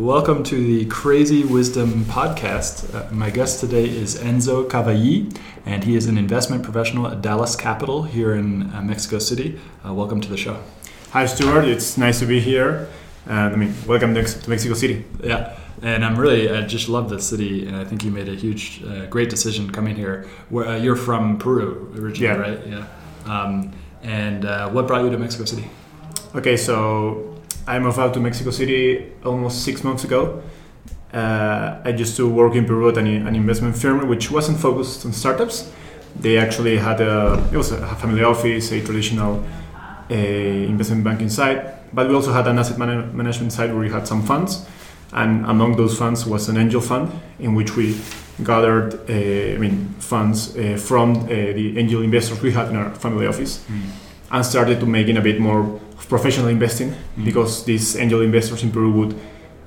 Welcome to the Crazy Wisdom Podcast. Uh, my guest today is Enzo Cavalli, and he is an investment professional at DILA Capital here in uh, Mexico City. Uh, welcome to the show. Hi, Stuart. It's nice to be here. I mean, welcome to Mexico City. Yeah, and I'm really, I just love the city, and I think you made a huge, uh, great decision coming here. Where, uh, you're from Peru originally, yeah. right? Yeah. Um, and uh, what brought you to Mexico City? Okay, so I moved out to Mexico City almost six months ago. Uh, I used to work in Peru at an, an, investment firm which wasn't focused on startups. They actually had a it was a family office, a traditional uh, investment banking side, but we also had an asset man- management side where we had some funds, and among those funds was an angel fund in which we gathered uh, I mean funds uh, from uh, the angel investors we had in our family office, mm. and started to making a bit more professional investing mm-hmm. because these angel investors in Peru would,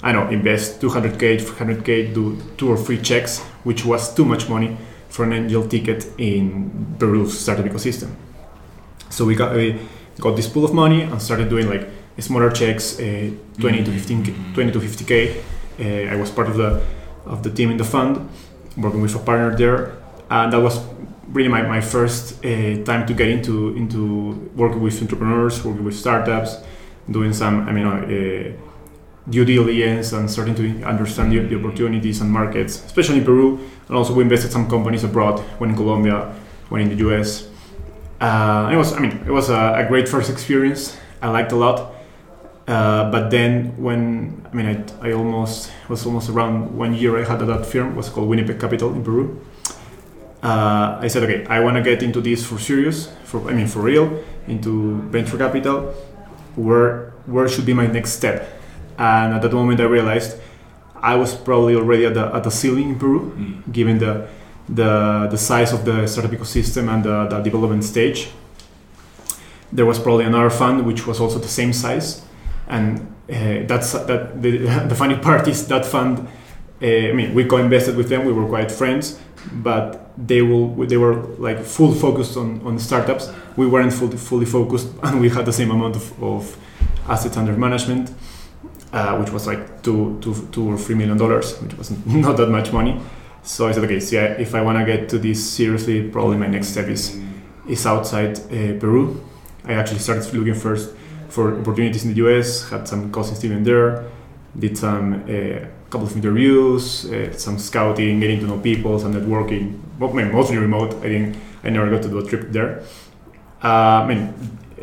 I know, invest 200k, 300k, do two or three checks, which was too much money for an angel ticket in Peru's startup ecosystem. So we got we got this pool of money and started doing like smaller checks, uh, 20 to 15, mm-hmm. 20 to 50k. Uh, I was part of the of the team in the fund, working with a partner there, and that was really my, my first uh, time to get into into working with entrepreneurs, working with startups, doing some I mean uh, due diligence and starting to understand the, the, opportunities and markets, especially in Peru. And also we invested some companies abroad, one in Colombia, one in the US. Uh, it was I mean it was a, a great first experience. I liked a lot. Uh, but then when I mean I, I almost was almost around one year I had at that firm was called Winnipeg Capital in Peru. Uh, I said okay I want to get into this for serious for I mean for real into venture capital. Where where should be my next step? And at that moment I realized I was probably already at the at the ceiling in Peru, mm. given the the the size of the startup ecosystem and the, the development stage. There was probably another fund which was also the same size and uh, that's that the, the funny part is that fund uh, I mean we co-invested with them we were quite friends but they will they were like full focused on, on startups. We weren't fully, fully focused and we had the same amount of, of assets under management uh, which was like two, two, two or three million dollars which was not that much money. So I said okay so yeah, if I want to get to this seriously probably my next step is is outside uh, Peru. I actually started looking first for opportunities in the US, had some cousins even there, did some uh, couple of interviews, uh, some scouting, getting to know people, some networking. Well, mostly remote. I didn't, I never got to do a trip there. Uh, I mean,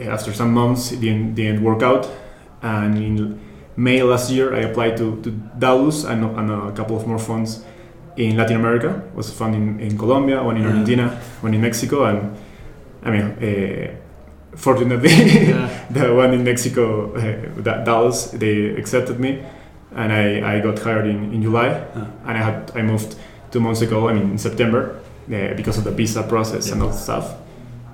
after some months, it didn't, didn't work out, and in May last year, I applied to, to and, and a couple of more funds in Latin America. It was a fund in, in Colombia, one in Argentina, one in Mexico, and I mean, uh, fortunately, yeah. the one in Mexico, uh, DILA, they accepted me, and I, I got hired in, in July, huh. and I had I moved two months ago. I mean in September uh, because of the visa process yeah. and all that stuff.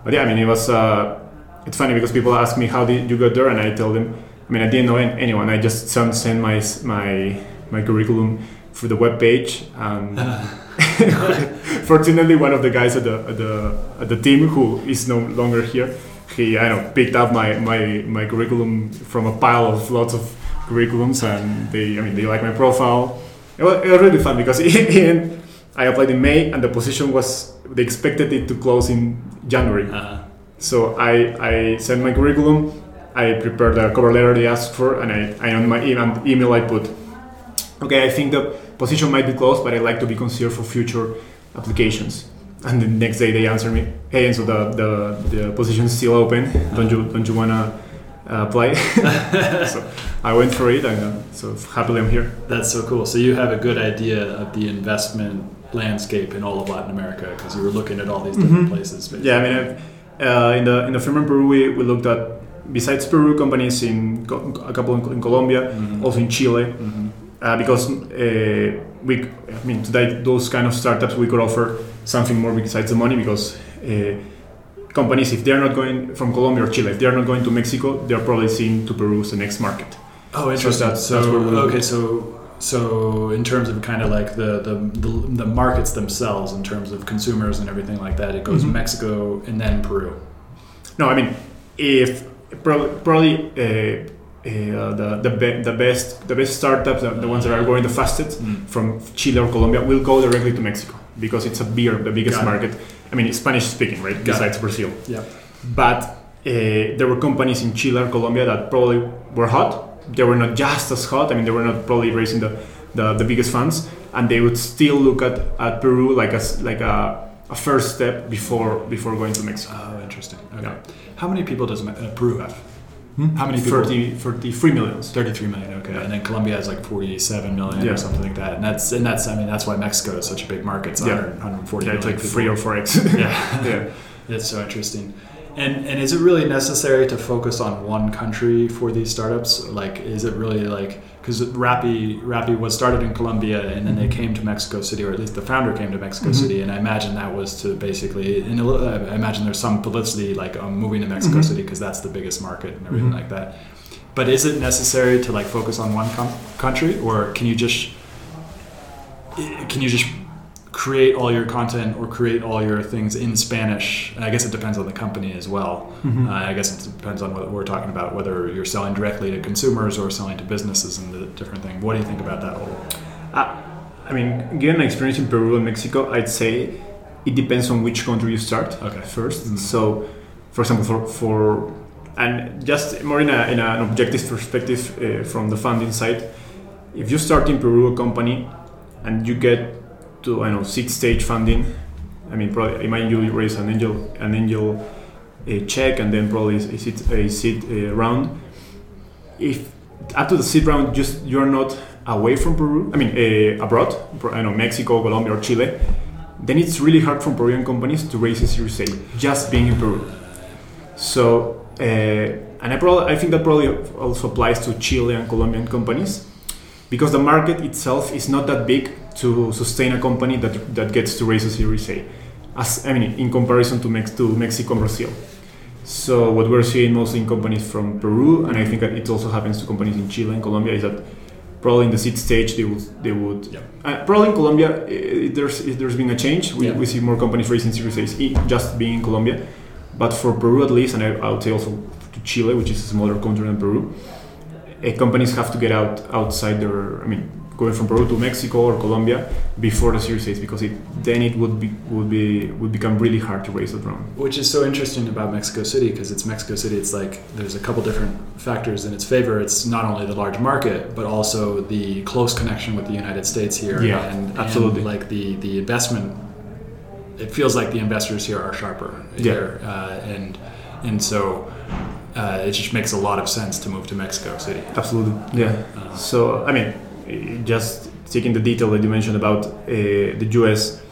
But yeah, I mean it was uh, it's funny because people ask me how did you get there, and I tell them I mean I didn't know anyone. I just sent my my my curriculum through the web page. And fortunately, one of the guys at the, at the at the team who is no longer here he I know picked up my, my my curriculum from a pile of lots of curriculums, and they I mean they like my profile. It was, it was really fun because in, I applied in May, and the position was they expected it to close in January. Uh-huh. So I I sent my curriculum. I prepared a cover letter they asked for, and I, I on my email I put, okay, I think the position might be closed, but I'd like to be considered for future applications and the next day they answer me, "Hey, and so the the, the position's still open. Don't you don't you wanna uh, play?" so I went for it, and uh, so happily I'm here. That's so cool. So you have a good idea of the investment landscape in all of Latin America because you were looking at all these different mm-hmm. places. Basically. Yeah, I mean, uh, in the in the firm in Peru, we, we looked at besides Peru companies in a couple in, in Colombia, mm-hmm. also in Chile, mm-hmm. uh, because uh, we I mean today those kind of startups we could offer something more besides the money because uh, companies, if they're not going from Colombia or Chile, if they're not going to Mexico, they're probably seeing to Peru as the next market. Oh, interesting. So, that's, so that's okay, so so in terms of kind of like the, the, the the markets themselves, in terms of consumers and everything like that, it goes mm-hmm. Mexico and then Peru. No, I mean if probably, probably uh, uh, the the, be- the best the best startups, the, the ones that are growing the fastest mm. from Chile or Colombia, will go directly to Mexico because it's a beer, the biggest market. I mean, Spanish speaking, right? Got Besides it. Brazil. Yeah. But uh, there were companies in Chile or Colombia that probably were hot. They were not just as hot. I mean, they were not probably raising the, the, the biggest funds, and they would still look at, at Peru like a like a, a first step before before going to Mexico. Oh, interesting. Okay. Yeah. How many people does uh, Peru have? Hmm? How many people? 30, 33 millions. 33 million, okay. Yeah. And then Colombia has like 47 million yeah. or something like that. And that's, and that's, I mean, that's why Mexico is such a big market. It's yeah. 140 yeah, it's like people. three or four X. yeah. yeah. It's so interesting. And, and is it really necessary to focus on one country for these startups? Like, is it really like, because Rappi Rappi was started in Colombia and then they came to Mexico City, or at least the founder came to Mexico mm-hmm. City, and I imagine that was to basically, and I imagine there's some publicity like um, moving to Mexico mm-hmm. City because that's the biggest market and everything mm-hmm. like that. But is it necessary to like focus on one com- country, or can you just can you just create all your content or create all your things in Spanish. And I guess it depends on the company as well. Mm-hmm. Uh, I guess it depends on what we're talking about, whether you're selling directly to consumers or selling to businesses and the different thing. What do you think about that whole? Uh, I mean, given my experience in Peru and Mexico, I'd say it depends on which country you start okay. 1st mm-hmm. So, for example, for, for and just more in, a, in an objective perspective uh, from the funding side, if you start in Peru a company and you get to I know seed stage funding. I mean, probably imagine you raise an angel an angel a check and then probably a seed, a seed uh, round. If after the seed round, just you're not away from Peru, I mean uh, abroad, I know Mexico, Colombia, or Chile, then it's really hard for Peruvian companies to raise a Series A just being in Peru. So, uh, and I probably I think that probably also applies to Chile and Colombian companies because the market itself is not that big to sustain a company that, that gets to raise a Series A. As I mean, in comparison to, Mex- to Mexico and Brazil. So what we're seeing mostly in companies from Peru, and I think that it also happens to companies in Chile and Colombia, is that probably in the seed stage they would they would Yeah. uh, probably in Colombia uh, there's there's been a change. We, Yeah. we see more companies raising Series A's e- just being in Colombia, but for Peru at least, and I, I would say also to Chile, which is a smaller country than Peru, uh, companies have to get out outside their. I mean, going from Peru to Mexico or Colombia before the Series A's because it then it would be would be would become really hard to raise that round. Which is so interesting about Mexico City because it's Mexico City. It's like there's a couple different factors in its favor. It's not only the large market, but also the close connection with the United States here. Yeah, and, absolutely. And like the the investment, it feels like the investors here are sharper Yeah. here, uh, and and so uh, it just makes a lot of sense to move to Mexico City. Absolutely, yeah. Uh, So I mean, just taking the detail that you mentioned about uh, the US,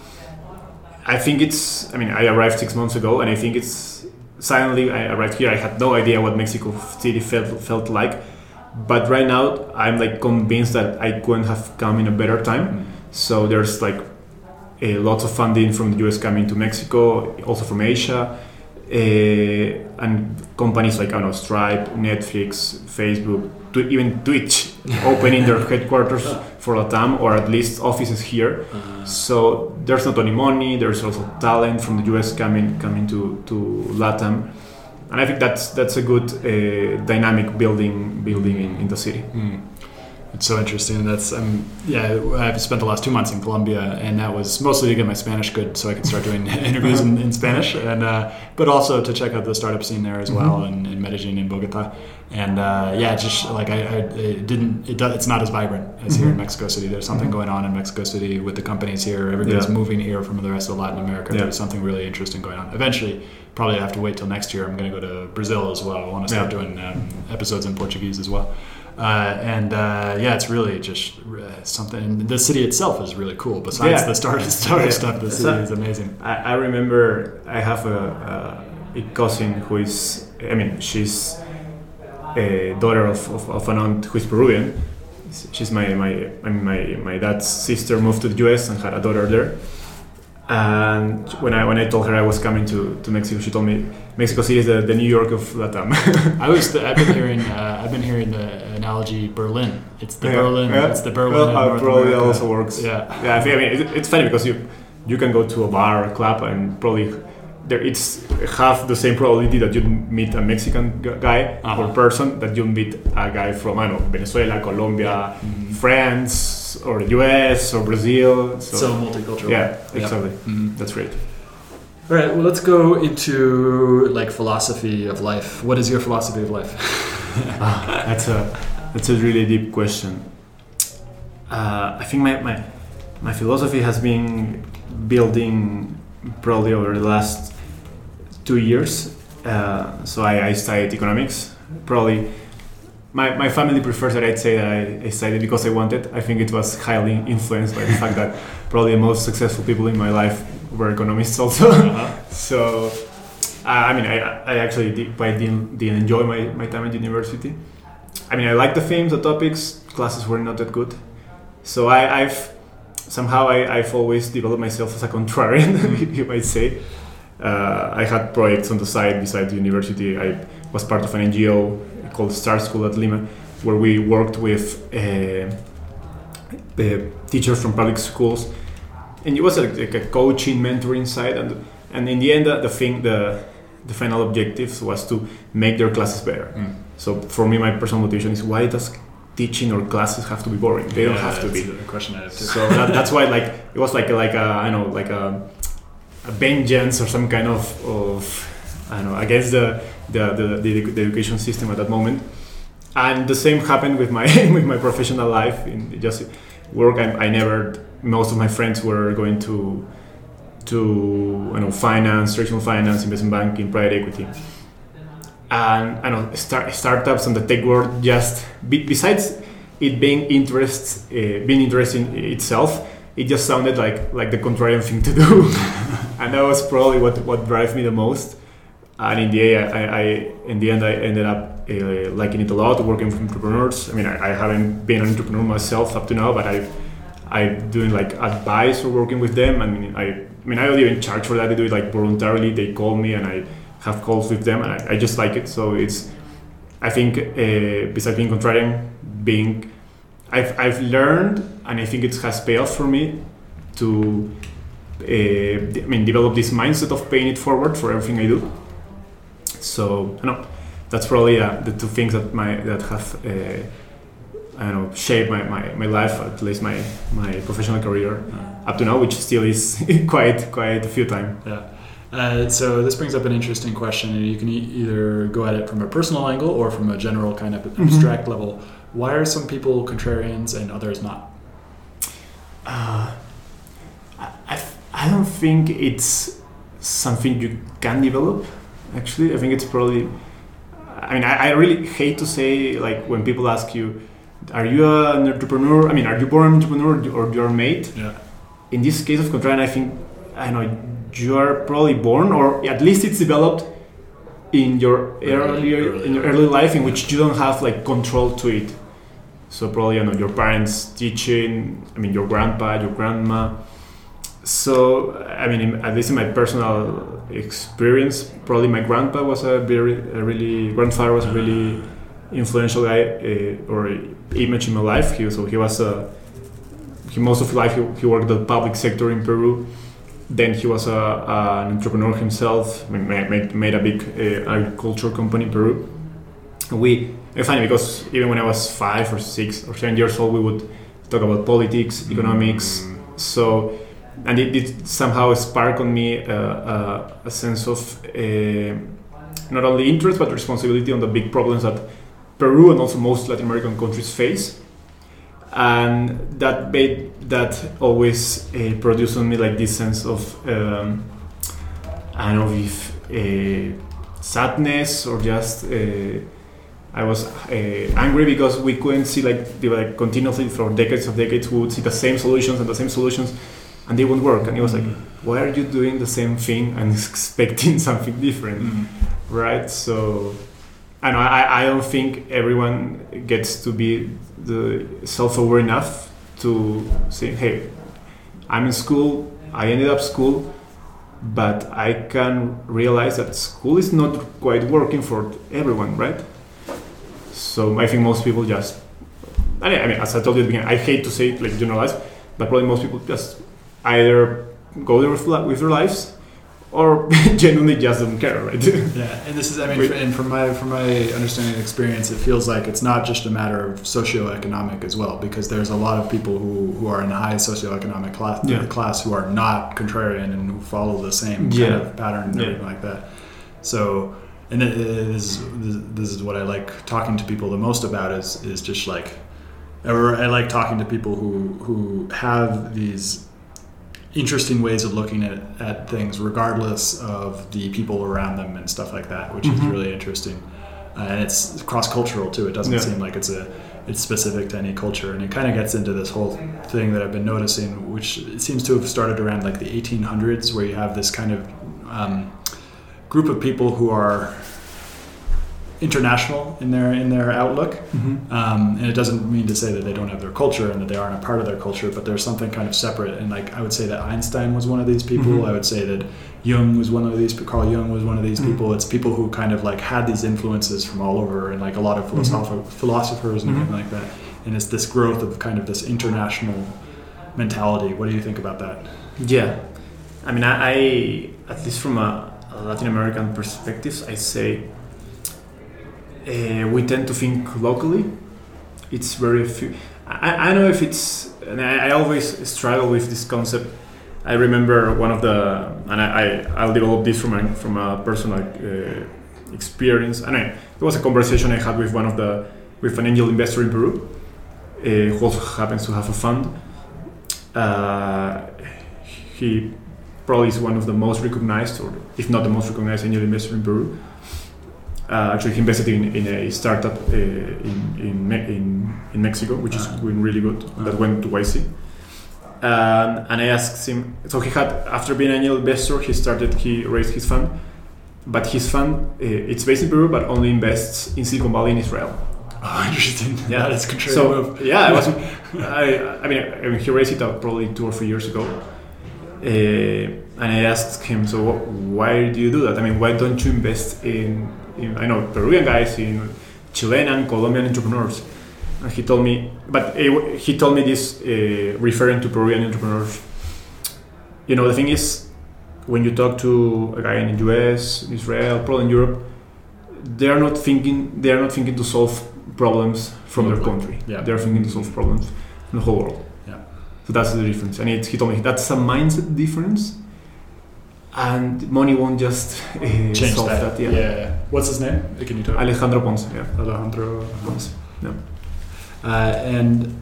I think it's. I mean, I arrived six months ago, and I think it's. Suddenly, I arrived here. I had no idea what Mexico City felt felt like, but right now, I'm like convinced that I couldn't have come in a better time. So there's like a lots of funding from the US coming to Mexico, also from Asia, uh, and companies like I don't know Stripe, Netflix, Facebook, to even Twitch opening their headquarters for Latam or at least offices here. uh, So there's not only money, there's also talent from the US coming coming to, to Latam. And I think that's that's a good uh, dynamic building building in, in the city. Mm. It's so interesting. That's um, yeah. I've spent the last two months in Colombia, and that was mostly to get my Spanish good, so I could start doing interviews in, in Spanish, and uh, but also to check out the startup scene there as well, in, in Medellin and Bogota. And uh, yeah, just like I, I it didn't. It does, it's not as vibrant as here in Mhm. Mexico City. There's something Mhm. going on in Mexico City with the companies here. Everybody's Yeah. moving here from the rest of Latin America. Yeah. There's something really interesting going on. Eventually, probably I have to wait till next year. I'm going to go to Brazil as well. I want to start Yeah. doing um, episodes in Portuguese as well. Uh, and uh, yeah, it's really just uh, something. The city itself is really cool. Besides Yeah. the startup, startup Yeah. stuff, the city a- is amazing. I, I remember I have a, a, a cousin who is, I mean, she's a daughter of, of, of an aunt who is Peruvian. She's my, my, I mean, my, my dad's sister moved to the US and had a daughter there. And when I, when I told her I was coming to, to Mexico, she told me Mexico City is the, the New York of Latam. I was. I've been hearing. Uh, I've been hearing the analogy Berlin. It's the Yeah, Berlin. yeah. It's the Berlin. Well, uh, probably also works. Yeah. Yeah, I, think, I mean, it, it's funny because you you can go to a bar or a club and probably there it's half the same probability that you meet a Mexican guy Uh-huh. or person that you meet a guy from I don't know Venezuela, Colombia, Mhm. France, or the US or Brazil. So, So, multicultural. yeah, exactly. Mhm. That's great. All right. Well, let's go into like philosophy of life. What is your philosophy of life? Ah, that's a that's a really deep question. Uh, I think my, my my philosophy has been building probably over the last two years. Uh, so I, I studied economics. Probably my, my family prefers that I'd say that I, I studied because I wanted. I think it was highly influenced by the fact that probably the most successful people in my life were economists also. Uh-huh. So, uh, I mean, I, I actually did, but I didn't, didn't enjoy my, my time at university. I mean, I liked the themes, the topics. Classes were not that good. So I, I've somehow I, I've always developed myself as a contrarian, you might say. Uh, I had projects on the side besides the university. I was part of an NGO called Star School at Lima, where we worked with uh, the teachers from public schools, and it was like, like a coaching, mentoring side. And and in the end, uh, the thing, the the final objective was to make their classes better. Mm. So for me, my personal motivation is why does teaching or classes have to be boring? They don't have to that's be. A question I have too. So that, that's why like it was like like a I know like a, a vengeance or some kind of of I don't know against the the, the the the education system at that moment. And the same happened with my with my professional life in just work. I, I never most of my friends were going to to you know finance, traditional finance, investment banking, private equity, and I know start, startups and the tech world just be, besides it being interest uh, being interesting itself, it just sounded like like the contrarian thing to do, and that was probably what what drives me the most. And in the end, I, I in the end I ended up uh, liking it a lot, working with entrepreneurs. I mean, I, I haven't been an entrepreneur myself up to now, but I I'm doing like advice or working with them. I mean, I, I mean, I don't even charge for that. I do it like voluntarily. They call me and I have calls with them, and I, I just like it. So it's, I think, uh, besides being contrarian, being, I've I've learned, and I think it has paid off for me, to, I mean, develop this mindset of paying it forward for everything I do. So I know that's probably uh, the two things that my that have. Uh, I don't know, shape my, my, my life, at least my, my professional career uh, up to now, which still is quite quite a few times. Yeah. Uh, so this brings up an interesting question. You can e- either go at it from a personal angle or from a general kind of Mm-hmm. abstract level. Why are some people contrarians and others not? Uh, I, I, I don't think it's something you can develop. Actually, I think it's probably. I mean, I, I really hate to say like when people ask you, "Are you an entrepreneur?" I mean, are you born an entrepreneur or you're made? Yeah. In this case of contrarian, I think I know you are probably born, or at least it's developed in your Early- earlier early in your early life, in which you don't have like control to it. So probably you know your parents teaching. I mean, your grandpa, your grandma. So I mean, in, at least in my personal experience, probably my grandpa was a very, a really grandfather was a really influential guy uh, or image in my life. He so he was a he most of his life he, he worked in the public sector in Peru. Then he was a, a- an entrepreneur himself. ma- ma- Made, made a big uh, agriculture company in Peru. We it's funny because even when I was five or six or seven years old, we would talk about politics, economics. So, and it, it somehow sparked on me uh, uh, a sense of uh, not only interest but responsibility on the big problems that Peru and also most Latin American countries face. And that made that always uh, produced on me like this sense of um, I don't know if uh, sadness or just uh, I was angry because we couldn't see like like continuously for decades of decades we would see the same solutions and the same solutions and they wouldn't work. And it was like why are you doing the same thing and expecting something different? Mm. right? So I know I, I don't think everyone gets to be the self-aware enough to say hey I'm in school. I ended up school. But I can realize that school is not quite working for everyone right? So I think most people just I mean, I mean as I told you at the beginning I hate to say it like generalize but probably most people just either go there with, with their lives or genuinely just don't care right Yeah, and this is, I mean, and from my from my understanding and experience, it feels like it's not just a matter of socioeconomic as well, because there's a lot of people who, who are in high socioeconomic class Yeah. class who are not contrarian and who follow the same Yeah. kind of pattern and Yeah. everything like that. So, and it is, this is what I like talking to people the most about is is just like, or I like talking to people who who have these interesting ways of looking at, at things regardless of the people around them and stuff like that which is Mhm. really interesting uh, and it's cross-cultural too it doesn't Yeah. seem like it's a it's specific to any culture and it kind of gets into this whole thing that i've been noticing which it seems to have started around like the 1800s where you have this kind of um, group of people who are international in their in their outlook um, and it doesn't mean to say that they don't have their culture and that they aren't a part of their culture, but there's something kind of separate. And like I would say that Einstein was one of these people. Mhm. I would say that Jung was one of these. Carl Jung was one of these Mhm. people. It's people who kind of like had these influences from all over, and like a lot of philosoph- philosophers and Mhm. everything like that. And it's this growth of kind of this international mentality. What do you think about that? Yeah, I mean, I, I at least from a, a Latin American perspective, I say uh, we tend to think locally. It's very few. I, I know if it's, and I, I always struggle with this concept. I remember one of the, and I, I I'll develop this from a, from a personal uh, experience. And I, it was a conversation I had with one of the, with an angel investor in Peru, uh, who also happens to have a fund. Uh, he probably is one of the most recognized, or if not the most recognized angel investor in Peru. Uh, actually, he invested in, in a startup uh, in, in, Me- in, in Mexico, which is Ah. doing really good, that Ah. went to YC. Um, and I asked him, so he had, after being an angel investor, he started, he raised his fund, but his fund, uh, it's based in Peru, but only invests in Silicon Valley in Israel. Oh, interesting. Yeah. that is a contrary So move. yeah, I was. I, I mean, I mean, he raised it out probably two or three years ago, uh, and I asked him, so wh- why do you do that? I mean, why don't you invest in, in I know Peruvian guys, in Chilean and Colombian entrepreneurs? And he told me, but uh, he told me this uh, referring to Peruvian entrepreneurs. You know, the thing is, when you talk to a guy in the US, Israel, probably in Europe, they are not thinking. They are not thinking to solve problems from their country. Yeah. They're thinking to solve problems in the whole world. Yeah. So that's the difference. And it, he told me that's a mindset difference, and money won't just uh, Change solve that. that. yeah. yeah. What's his name? Can you tell? Alejandro Ponce. Yeah. Alejandro. Ponce. Yeah. Uh, and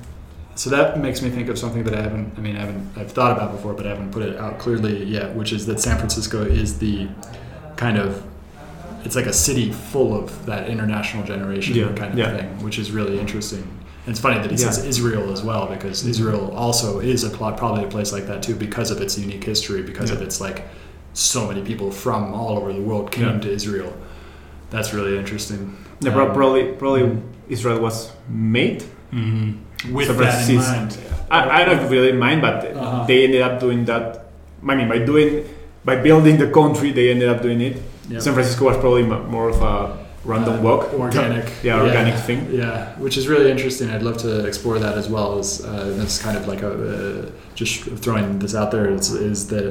so that makes me think of something that I haven't. I mean, I haven't. I've thought about before, but I haven't put it out clearly yet. Which is that San Francisco is the kind of. It's like a city full of that international generation Yeah, kind of yeah. thing, which is really interesting. And it's funny that he Yeah. says Israel as well, because Mhm. Israel also is a probably a place like that too, because of its unique history, because of its like so many people from all over the world came to Israel. That's really interesting. Yeah, Um, probably probably mm. Israel was made. With San that in mind. I, I don't really mind, but Uh-huh. they ended up doing that. I mean, by doing by building the country, they ended up doing it. Yeah. San Francisco was probably more of a random Uh, walk, organic. Yeah, organic thing. Yeah, which is really interesting. I'd love to explore that as well. As uh, that's kind of like a uh, just throwing this out there is, is that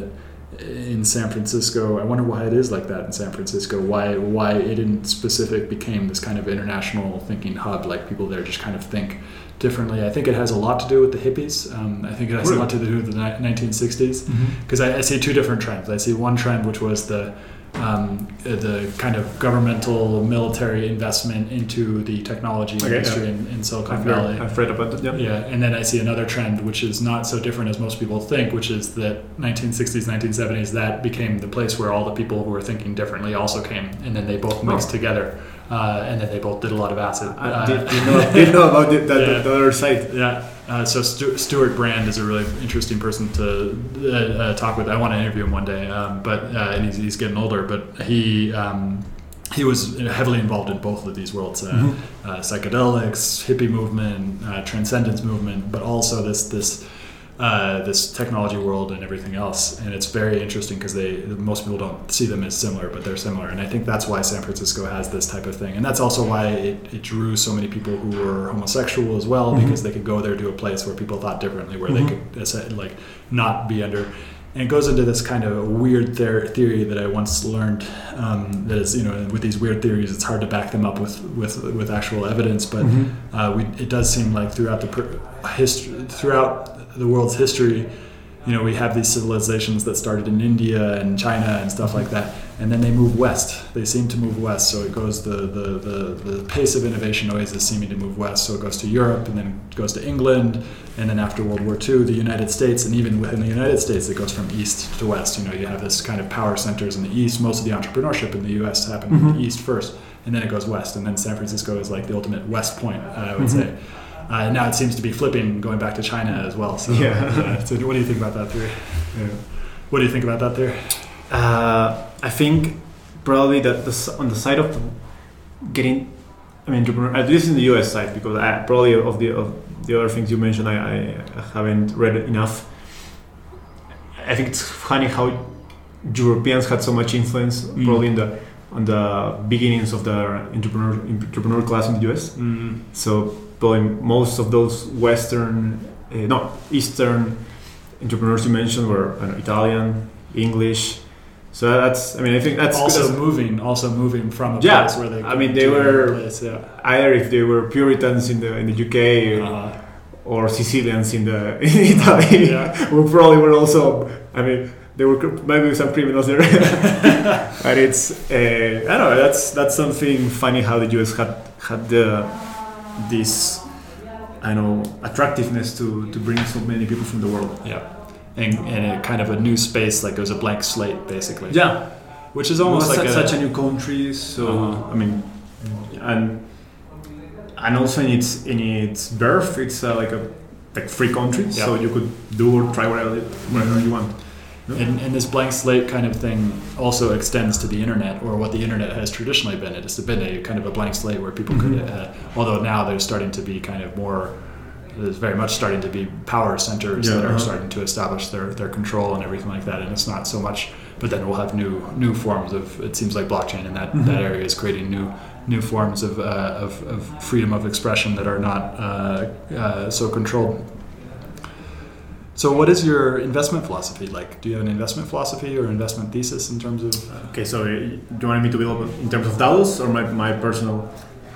in San Francisco, I wonder why it is like that in San Francisco. Why why it in specific became this kind of international thinking hub. Like people there just kind of think differently. I think it has a lot to do with the hippies. Um, I think it has a lot to do with the ni- 1960s because I, I see two different trends. I see one trend which was the um, uh, the kind of governmental military investment into the technology Okay, industry in, in Silicon I've, Valley. heard, I've read about that. Yeah. Yeah, and then I see another trend which is not so different as most people think, which is that 1960s, 1970s, that became the place where all the people who were thinking differently also came, and then they both mixed Oh. together, uh, and then they both did a lot of acid. I Uh, did, did know, did know about it, that, Yeah. the other side. yeah. Uh, so Stu- Stewart Brand is a really interesting person to uh, uh, talk with. I want to interview him one day, um, but uh, and he's, he's getting older. But he um, he was heavily involved in both of these worlds: uh, Mhm. uh, psychedelics, hippie movement, uh, transcendence movement, but also this this uh, this technology world and everything else. And it's very interesting because they most people don't see them as similar, but they're similar. And I think that's why San Francisco has this type of thing, and that's also why it, it drew so many people who were homosexual as well, Mhm. because they could go there to a place where people thought differently, where Mhm. they could like not be under. And it goes into this kind of weird ther- theory that I once learned. Um, that is, you know, with these weird theories, it's hard to back them up with with, with actual evidence. But Mhm. uh, we, it does seem like throughout the pr- history, throughout the world's history, you know, we have these civilizations that started in India and China and stuff like that, and then they move west. They seem to move west, so it goes the the, the, the pace of innovation always is seeming to move west. So it goes to Europe, and then it goes to England, and then after World War II, the United States, and even within the United States, it goes from east to west. You know, you have this kind of power centers in the east. Most of the entrepreneurship in the U.S. happened in Mhm. the east first, and then it goes west, and then San Francisco is like the ultimate west point, uh, I would Mhm. say. Uh, now it seems to be flipping, going back to China as well. So, Yeah. so what do you think about that theory? Yeah. What do you think about that theory? Uh, I think probably that the, on the side of getting, I mean, entrepreneur, at least in the US side, because I, probably of the of the other things you mentioned, I, I haven't read enough. I think it's funny how Europeans had so much influence, Mm. probably in the on the beginnings of the entrepreneur entrepreneur class in the US. So most of those Western, uh, no Eastern entrepreneurs you mentioned were know, Italian, English. So that's I mean I think that's also that's moving, also moving from a Yeah, place where they. I mean, they were- Place, yeah. either if they were Puritans in the in the UK Uh, or Sicilians in the in Italy, Yeah. who probably were also I mean there were maybe some criminals there. but it's uh, I don't know that's that's something funny how the US had had the this I know attractiveness to to bring so many people from the world. yeah. and, and a kind of a new space, like it was a blank slate, basically. Yeah, which is almost like a, such a new country. So Uh-huh. I mean, and and also in its in its birth, it's uh, like a like free country, Yeah. so you could do or try whatever whatever you want. And, and this blank slate kind of thing also extends to the internet, or what the internet has traditionally been. It has been a kind of a blank slate where people could, Mhm. uh, although now there's starting to be kind of more, there's very much starting to be power centers Yeah, that are uh-huh. starting to establish their, their control and everything like that. And it's not so much, but then we'll have new new forms of. It seems like blockchain in that Mhm. that area is creating new new forms of uh, of, of freedom of expression that are not uh, uh, so controlled. So, what is your investment philosophy like? Do you have an investment philosophy or investment thesis in terms of uh, Okay, so uh, do you want me to build in terms of DAOs or my, my personal?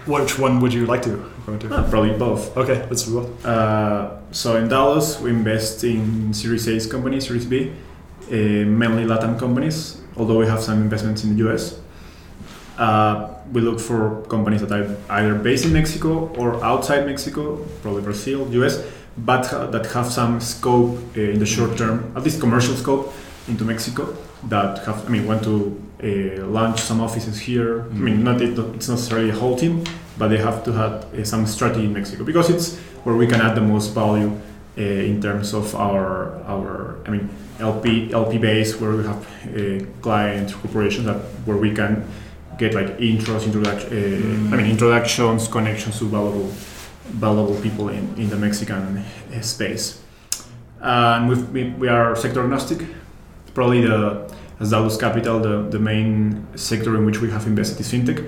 which one would you like to go to? Ah, probably both. Okay, let's do both. Uh, so in DILA, we invest in Series A companies, Series B, uh, mainly Latin companies, although we have some investments in the US. Uh, we look for companies that are either based in Mexico or outside Mexico, probably Brazil, US, but ha- that have some scope uh, in the short term, at least commercial scope, into Mexico. That have, I mean, want to uh, launch some offices here. I mean, not it, it's not necessarily a whole team, but they have to have uh, some strategy in Mexico because it's where we can add the most value uh, in terms of our our I mean LP LP base where we have uh, client corporations that where we can get like intros introduction uh, I mean introductions connections to valuable valuable people in, in the Mexican uh, space. And we we are sector agnostic. Probably the as DILA Capital the, the main sector in which we have invested is fintech.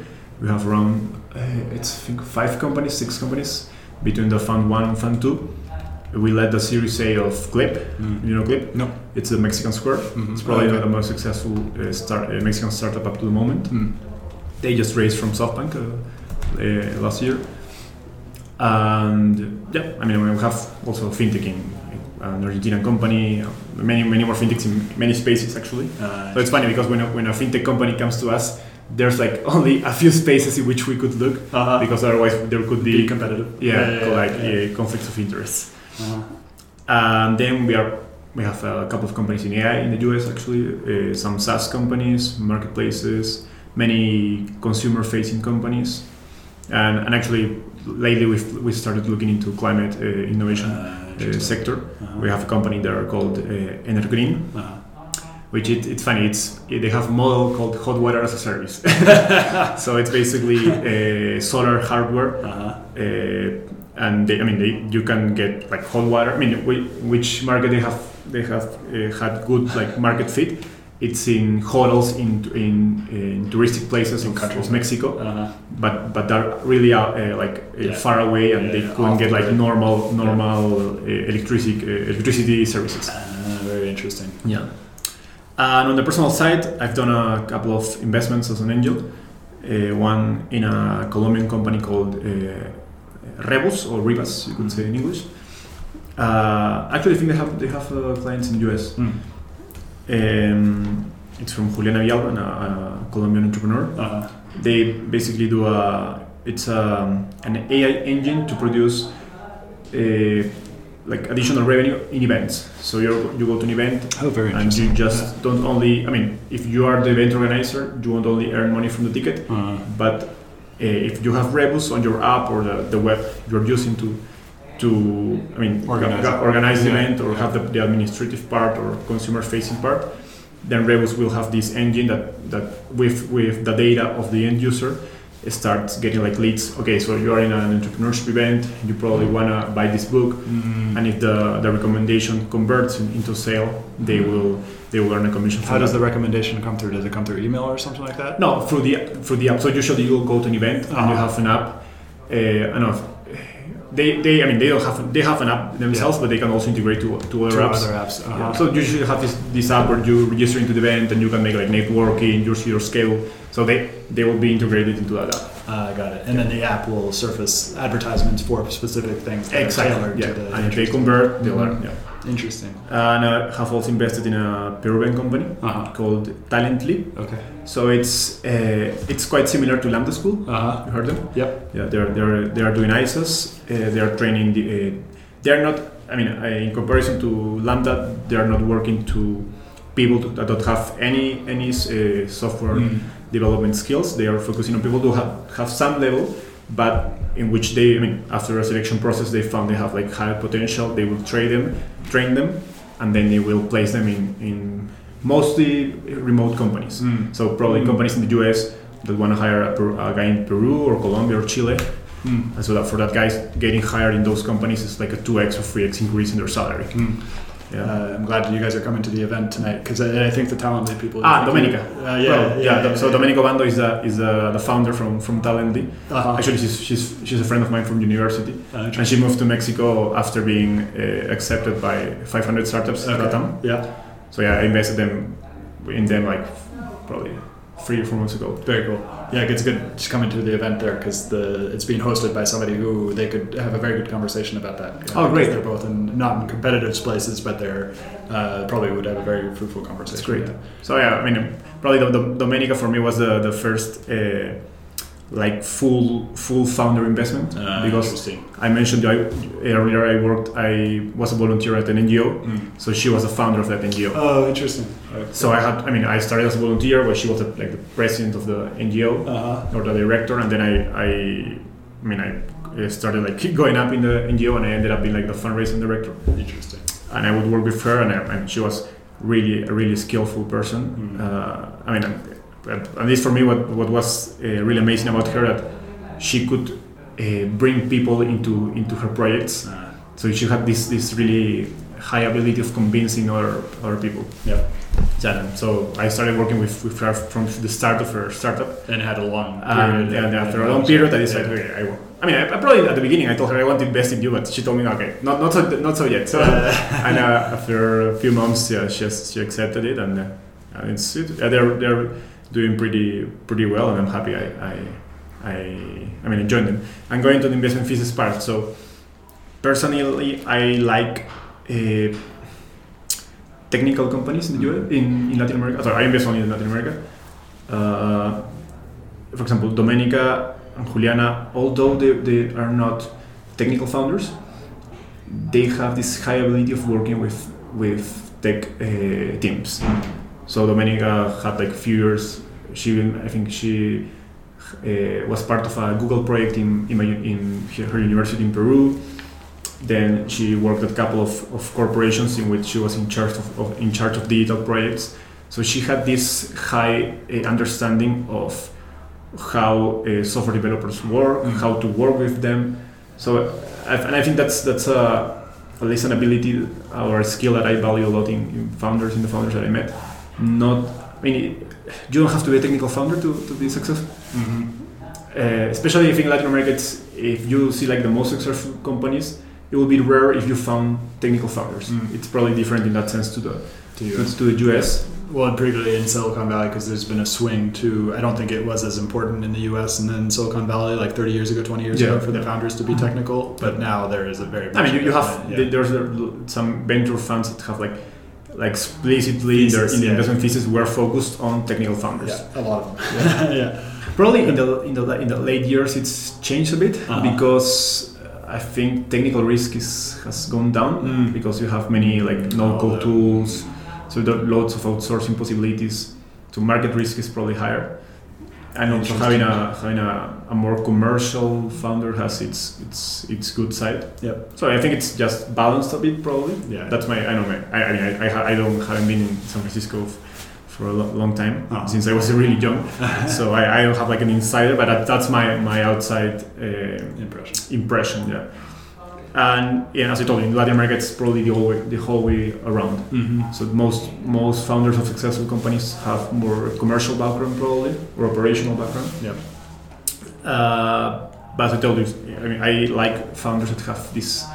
We have around uh, it's I think five companies six companies. Between the fund one and fund two we led the series A of Clip. You know Clip? No. it's a Mexican Square. Mhm. it's probably Okay. the most successful uh, start, uh, Mexican startup up to the moment. Mm. they just raised from SoftBank last year and yeah I mean we have also fintech in an Argentinian company many many more fintechs in many spaces actually Uh, so it's funny because when a, when a fintech company comes to us, there's like only a few spaces in which we could look uh-huh. because otherwise there could be be competitive. yeah, like yeah. uh, conflicts of interest. Uh-huh. And then we are we have a couple of companies in AI in the US actually, uh, some SaaS companies, marketplaces, many consumer-facing companies, and and actually lately we've we started looking into climate uh, innovation Uh, uh, sector. Uh-huh. We have a company there called uh, Energreen, Uh-huh. which it, it's funny. It's they have a model called hot water as a service. so it's basically uh, solar hardware, Uh-huh. uh, and they, I mean they, you can get like hot water. I mean, whi- which market they have they have uh, had good like market fit. It's in hotels in in, in touristic places In of, countries. of Mexico, Uh-huh. but but they're really out, uh, like uh, Yeah. far away, and Yeah, they yeah, couldn't get like normal normal uh, electricity uh, electricity services. Uh, very interesting. Yeah. And on the personal side, I've done a couple of investments as an angel. Uh, one in a Colombian company called uh, Rebus or Ribas, you could say in English. Uh, actually, I think they have they have uh, clients in the US. Mm. Um, it's from Juliana Villalba, a, a Colombian entrepreneur. Uh-huh. They basically do a it's a, an AI engine to produce uh, like additional revenue in events. So you you go to an event Oh, very and you just don't only i mean if you are the event organizer you won't only earn money from the ticket Uh-huh. but uh, if you have rebus on your app or the, the web you're using to to i mean Organize organize the Yeah. event or have the, the administrative part or consumer facing part then rebus will have this engine that that with with the data of the end user it starts getting like leads okay so you are in an entrepreneurship event you probably want to buy this book Mm. and if the, the recommendation converts in- into sale, they will they will earn a commission. How does that. the recommendation come through? Does it come through email or something like that? no through the through the app? So usually you'll go to an event and you Uh-huh. have an app. Uh, I know they, they I mean they don't have they have an app themselves, but they can also integrate to, to other To apps. other apps. Uh-huh. Yeah. So you should have this, this app where you register into the event and you can make like networking, your your scale. So they they will be integrated into that app. Uh, got it. And then the app will surface advertisements for specific things tailored Yeah. the And if they convert, they'll Mhm. earn. Yeah. Interesting. And I have also invested in a Peruvian company Uh-huh. called Talently. Okay. So it's uh, it's quite similar to Lambda School. Uh-huh. You heard them? Yep. Yeah, they're they're they are doing ISAs. Uh, they are training the uh, they're not. I mean, uh, in comparison to Lambda, they're not working to people to, that don't have any any uh, software Mm. development skills. They are focusing on people who have, have some level, but in which they, I mean, after a selection process, they found they have like high potential. They will train them, train them, and then they will place them in, in mostly remote companies. Mm. So probably Mm. companies in the US that want to hire a, Per- a guy in Peru or Colombia or Chile. Mm. And so that for that guy getting hired in those companies is like a 2x or 3x increase in their salary. Mm. Yeah. Uh, I'm glad that you guys are coming to the event tonight because I, I think the Talently people. Ah, Domenica. Uh, yeah, Well, yeah, yeah, So Domenica Bando is the, is the, the founder from, from Talently. Uh-huh. Actually, she's, she's, she's a friend of mine from university. Uh, And she moved to Mexico after being uh, accepted by 500 startups at Okay. Latam. Yeah, So yeah, I invested them in them like probably three or four months ago. very cool. Yeah, it's good just coming to the event there because the it's being hosted by somebody who they could have a very good conversation about that. Oh, great. They're both in not in competitive places, but they're uh, probably would have a very fruitful conversation. That's great. Yeah. So yeah, I mean, probably the, the Domenica for me was the the first uh, like full full founder investment Uh, because. I mentioned I, earlier I worked I was a volunteer at an NGO, Mm. so she was a founder of that NGO. Oh, interesting. So I had I mean I started as a volunteer, but she was the, like the president of the NGO. Uh-huh. or the director, and then I, I, I mean, I started like keep going up in the NGO, and I ended up being like the fundraising director. Interesting. And I would work with her, and, I, and she was really a really skillful person. Mm. Uh, I mean, at least for me, what what was uh, really amazing about her that she could uh, bring people into into her projects. Uh, So she had this this really high ability of convincing other other people. yeah, Yeah, so I started working with, with her from the start of her startup. and had a long And, period. and after a long period, I decided, okay, I, want- I mean, I, I probably at the beginning I told her I want to invest in you, but she told me, okay, not not so not so yet. So, and uh, after a few months, yeah, she has, she accepted it, and, uh, and it's it, uh, they're they're doing pretty pretty well, and I'm happy. I I I, I mean, I joined them. I'm going to the investment thesis part. So, personally, I like. Uh, technical companies in the US, in, in Latin America. Sorry, I invest only in Latin America. Uh, for example, Domenica and Juliana, although they, they are not technical founders, they have this high ability of working with with tech uh, teams. So Domenica had like a few years. She, I think she uh, was part of a Google project in in, in her university in Peru. Then she worked at a couple of, of corporations in which she was in charge of, of in charge of digital projects. So she had this high uh, understanding of how uh, software developers work, Mm. how to work with them. So, I, and I think that's that's a at least an ability or a skill that I value a lot in, in founders, in the founders that I met. Not, I mean, you don't have to be a technical founder to, to be successful. mhm. Uh, especially if in Latin America, it's, if you see like the most successful companies, it will be rare if you found technical founders. Mm. It's probably different in that sense to the To to, US. to the US. Well, particularly in Silicon Valley, because there's been a swing to. I don't think it was as important in the U.S. and then Silicon Valley, like 30 years ago, 20 years Yeah, ago, for the founders to be technical. But now there is a very. I mean, you, you have Yeah. there's uh, some venture funds that have like like explicitly in their in the yeah. investment thesis were focused on technical founders. yeah, a lot of them. yeah. Probably in the in the in the late years, it's changed a bit Uh-huh. because I think technical risk is has gone down Mm. because you have many like no-code Oh, tools, so there are lots of outsourcing possibilities. So market risk is probably higher, and also having a having a, a more commercial founder has its its its good side. Yeah. So I think it's just balanced a bit probably. Yeah. That's my I don't know. I I mean I I, ha- I don't haven't been in San Francisco for a lo- long time Uh-huh. since I was really young, so I, I don't have like an insider, but that, that's my my outside uh, Impression. impression. Yeah. And yeah, as I told you, in Latin America, it's probably the whole way, the whole way around. Mm-hmm. So most most founders of successful companies have more commercial background probably or operational background. Yeah. Uh, but as I told you, I mean, I like founders that have this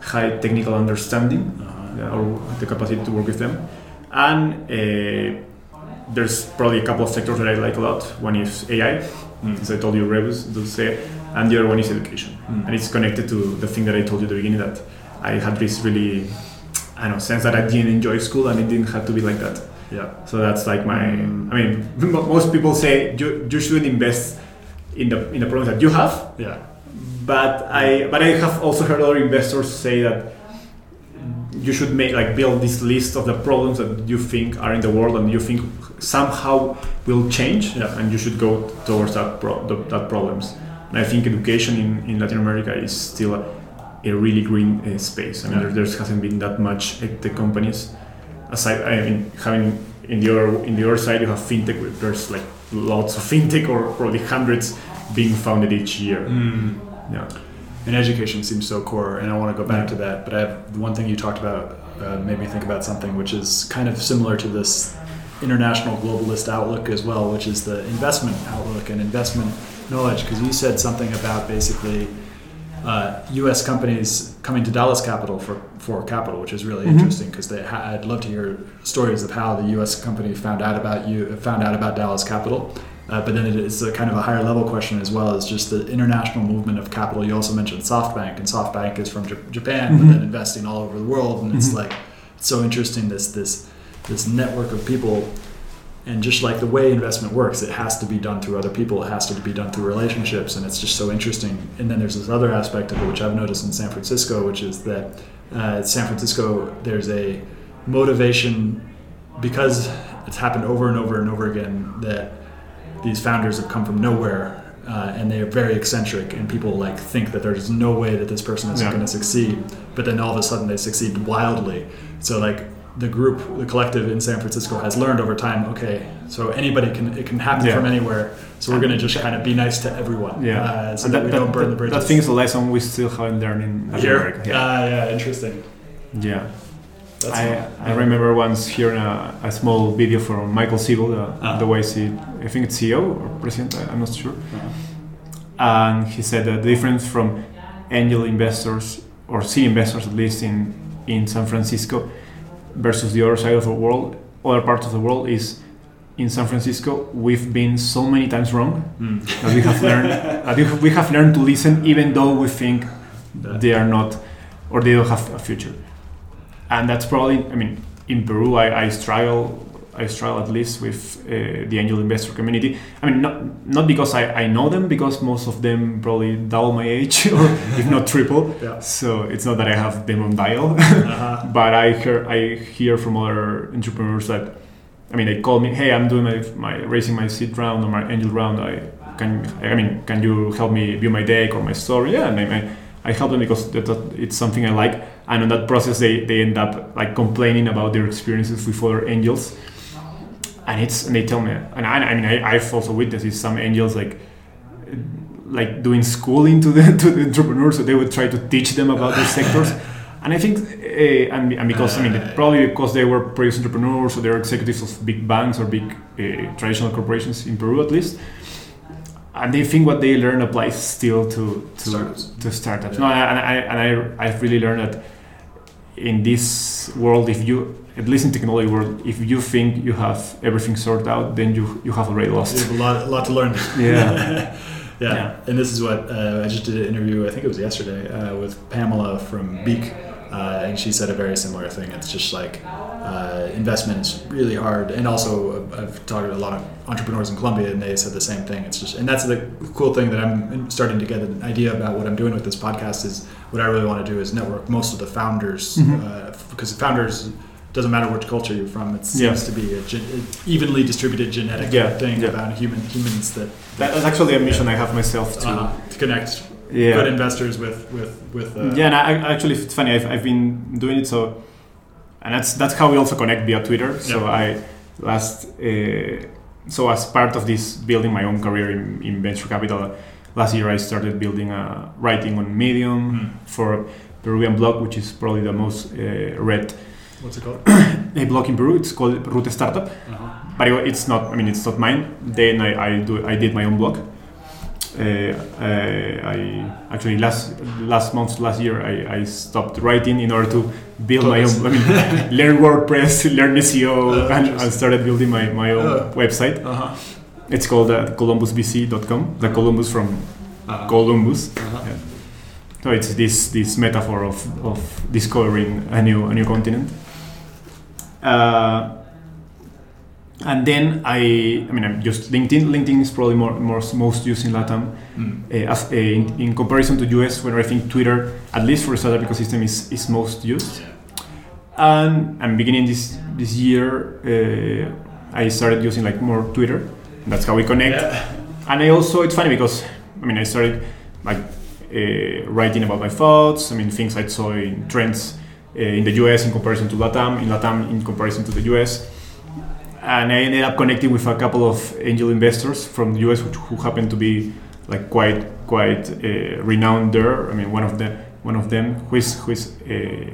high technical understanding Uh-huh. uh, or the capacity to work with them. And uh, there's probably a couple of sectors that I like a lot. One is AI, Mm. as I told you, Rebus, to say, and the other one is education. Mm. And it's connected to the thing that I told you at the beginning that I had this really, I don't know, sense that I didn't enjoy school and it didn't have to be like that. Yeah. So that's like my. Mm. I mean, most people say you, you shouldn't invest in the in the problems that you have, Yeah. but I but I have also heard other investors say that you should make like build this list of the problems that you think are in the world and you think somehow will change, Yeah. and you should go towards that pro- the, that problems. And I think education in, in Latin America is still a, a really green uh, space. I mean, Yeah. there, there hasn't been that much tech companies. Aside, I mean, having in the other in the other side, you have fintech. where There's like lots of fintech, or probably hundreds, being founded each year. Mm. Yeah. And education seems so core, and I want to go back to that. But I have one thing you talked about uh, made me think about something which is kind of similar to this international globalist outlook as well, which is the investment outlook and investment knowledge. Because you said something about basically uh, U.S. companies coming to DILA Capital for, for capital, which is really Mhm. interesting. Because ha- I'd love to hear stories of how the U.S. company found out about you, found out about DILA Capital. Uh, but then it is a kind of a higher level question as well as just the international movement of capital. You also mentioned SoftBank, and SoftBank is from J- Japan, but Mhm. then investing all over the world, and it's Mhm. like it's so interesting this this this network of people, and just like the way investment works, it has to be done through other people. It has to be done through relationships, and it's just so interesting. And then there's this other aspect of it, which I've noticed in San Francisco, which is that uh, San Francisco there's a motivation because it's happened over and over and over again that these founders have come from nowhere uh, and they are very eccentric and people like think that there's no way that this person is Yeah. going to succeed but then all of a sudden they succeed wildly so like the group the collective in san francisco has learned over time okay so anybody can it can happen Yeah. from anywhere so we're going to just kind of be nice to everyone Yeah. uh, so And that, we don't burn the bridges That thing is a lesson we still haven't learned in here America. Yeah. ah yeah interesting yeah. That's I, fun. I remember once hearing a, a small video from Michael Seibel, the, Ah. the YC, I think it's CEO or president, I'm not sure. Uh, And he said that the difference from angel investors or seed investors, at least in, in San Francisco, versus the other side of the world, other parts of the world, is in San Francisco we've been so many times wrong mm. that we have learned that we have- learned to listen even though we think That- they are not or they don't have a future and that's probably i mean in peru i, I struggle i struggle at least with uh, the angel investor community. I mean not not because I, I know them because most of them probably double my age or if not triple. Yeah. so it's not that i have them on dial. Uh-huh. but I hear I hear from other entrepreneurs that I mean they call me hey I'm doing my, my raising my seed round or my angel round. I can I mean can you help me view my deck or my story? Yeah and I, I, I help them because that, it's something I like. And in that process they, they end up like complaining about their experiences with other angels and it's and they tell me and I, I mean I, I've also witnessed it, some angels like like doing schooling to the to the entrepreneurs so they would try to teach them about their sectors and I think, uh, and, and because I mean, Uh, probably because they were previous entrepreneurs or they're executives of big banks or big uh, traditional corporations in Peru, at least, and they think what they learn applies still to to Startups. to startups. Yeah. No, and I and I I've really learned that in this world, if you at least in technology world, if you think you have everything sorted out, then you you have already lost. You lost. have a lot, a lot to learn. Yeah. yeah. Yeah. And this is what uh, I just did an interview. I think it was yesterday uh, with Pamela from Beak, uh, and she said a very similar thing. It's just like uh, investment is really hard, and also uh, I've talked to a lot of entrepreneurs in Colombia, and they said the same thing. It's just, and that's the cool thing that I'm starting to get an idea about what I'm doing with this podcast is what I really want to do is network most of the founders Mhm. uh, because founders. Doesn't matter which culture you're from. It seems Yeah. to be a gen- evenly distributed genetic Yeah, thing yeah. about human humans that That's actually a mission I have myself to. uh, to connect yeah. good investors with with with uh, yeah, and I, actually, it's funny. I've, I've been doing it so, and that's that's how we also connect via Twitter. So Yeah. I last uh, so as part of this building my own career in, in venture capital, last year I started building a writing on Medium Hmm. for Peruvian blog, which is probably the most uh, read what's it called? a blog in Peru. It's called Route Startup, Uh-huh. but it's not. I mean, it's not mine. Then I, I do I did my own blog. Uh, uh, I actually last last month last year I, I stopped writing in order to build my own. I mean, learn WordPress, learn SEO, Oh, and, and started building my, my own Oh. website. Uh-huh. It's called uh, columbusvc.com. The Columbus from Uh-huh. Columbus. Uh-huh. Yeah. So it's this this metaphor of, of discovering a new a new continent. Uh, and then I, I mean, I'm just LinkedIn. LinkedIn is probably more, more most used in Latam. Mm. Uh, as, uh, in, in comparison to US, where I think Twitter, at least for the startup ecosystem, is, is most used. and and beginning this this year, uh, I started using like more Twitter. That's how we connect. Yeah. And I also it's funny because I mean I started like uh, writing about my thoughts. I mean things I saw in trends uh, in the US in comparison to Latam, in Latam in comparison to the US. And I ended up connecting with a couple of angel investors from the US, who happen to be like quite quite uh, renowned there. I mean, one of them one of them who is who is a,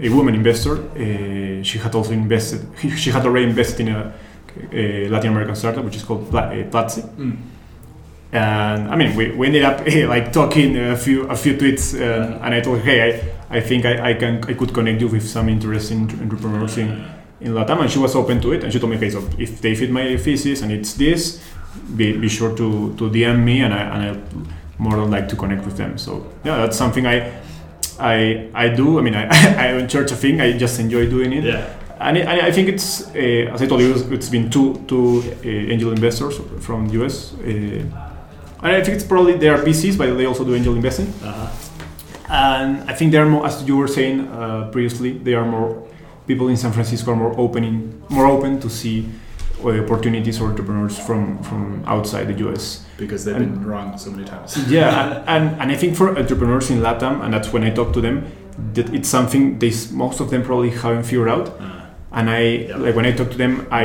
a woman investor. Uh, she had also invested. She had already invested in a, a Latin American startup, which is called Pla- uh, Platzi. Mm. And I mean, we, we ended up like talking a few a few tweets, uh, and I told her, hey, I, I think I, I can I could connect you with some interesting entrepreneurs in, in Latam, and she was open to it. And she told me, okay, so if they fit my thesis and it's this, be, be sure to, to DM me, and I and I more than like to connect with them. So yeah, that's something I I I do. I mean, I I don't charge a thing. I just enjoy doing it. Yeah. And I, and I think it's, uh, as I told you, it's been two two uh, angel investors from the US. Uh, and I think it's probably they are VCs, but they also do angel investing. Uh-huh. And I think they are more, as you were saying uh, previously, they are more people in San Francisco are more opening, more open to see uh, opportunities or entrepreneurs from from outside the US. Because they've And- been wrong so many times. Yeah, and, and, and I think for entrepreneurs in LATAM, and that's when I talk to them, that it's something they most of them probably haven't figured out. Uh, And I Yeah. like when I talk to them, I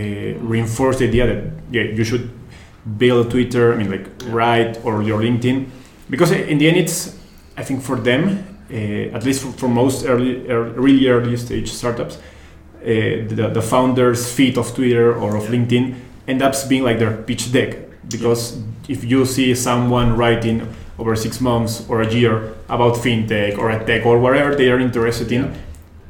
uh, reinforce the idea that yeah, you should build Twitter. I mean, like Yeah. write or your LinkedIn, because in the end, it's I think for them, at least for, for most early, ear- really early stage startups, uh, the, the founder's feed of Twitter or of Yeah. LinkedIn end up being like their pitch deck. Because if you see someone writing over six months or a year about fintech or a tech or whatever they are interested in, Yeah.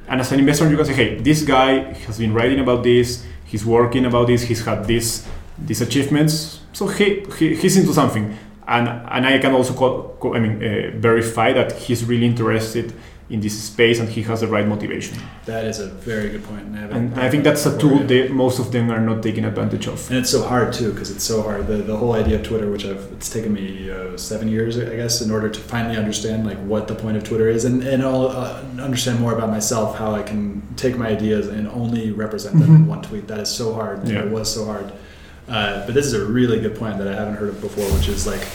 and as an investor, you can say, "Hey, this guy has been writing about this. He's working about this. He's had this, these achievements. So he, he he's into something." And and I can also call, co- I mean, uh, verify that he's really interested in this space and he has the right motivation. that is a very good point. And I, And I think that's a tool that most of them are not taking advantage of. And it's so hard too, because it's so hard. The, the whole idea of Twitter, which I've it's taken me uh, seven years, I guess, in order to finally understand like what the point of Twitter is, and and I'll uh, understand more about myself, how I can take my ideas and only represent them in Mhm. one tweet. That is so hard. Yeah. It was so hard. Uh, but this is a really good point that I haven't heard of before, which is like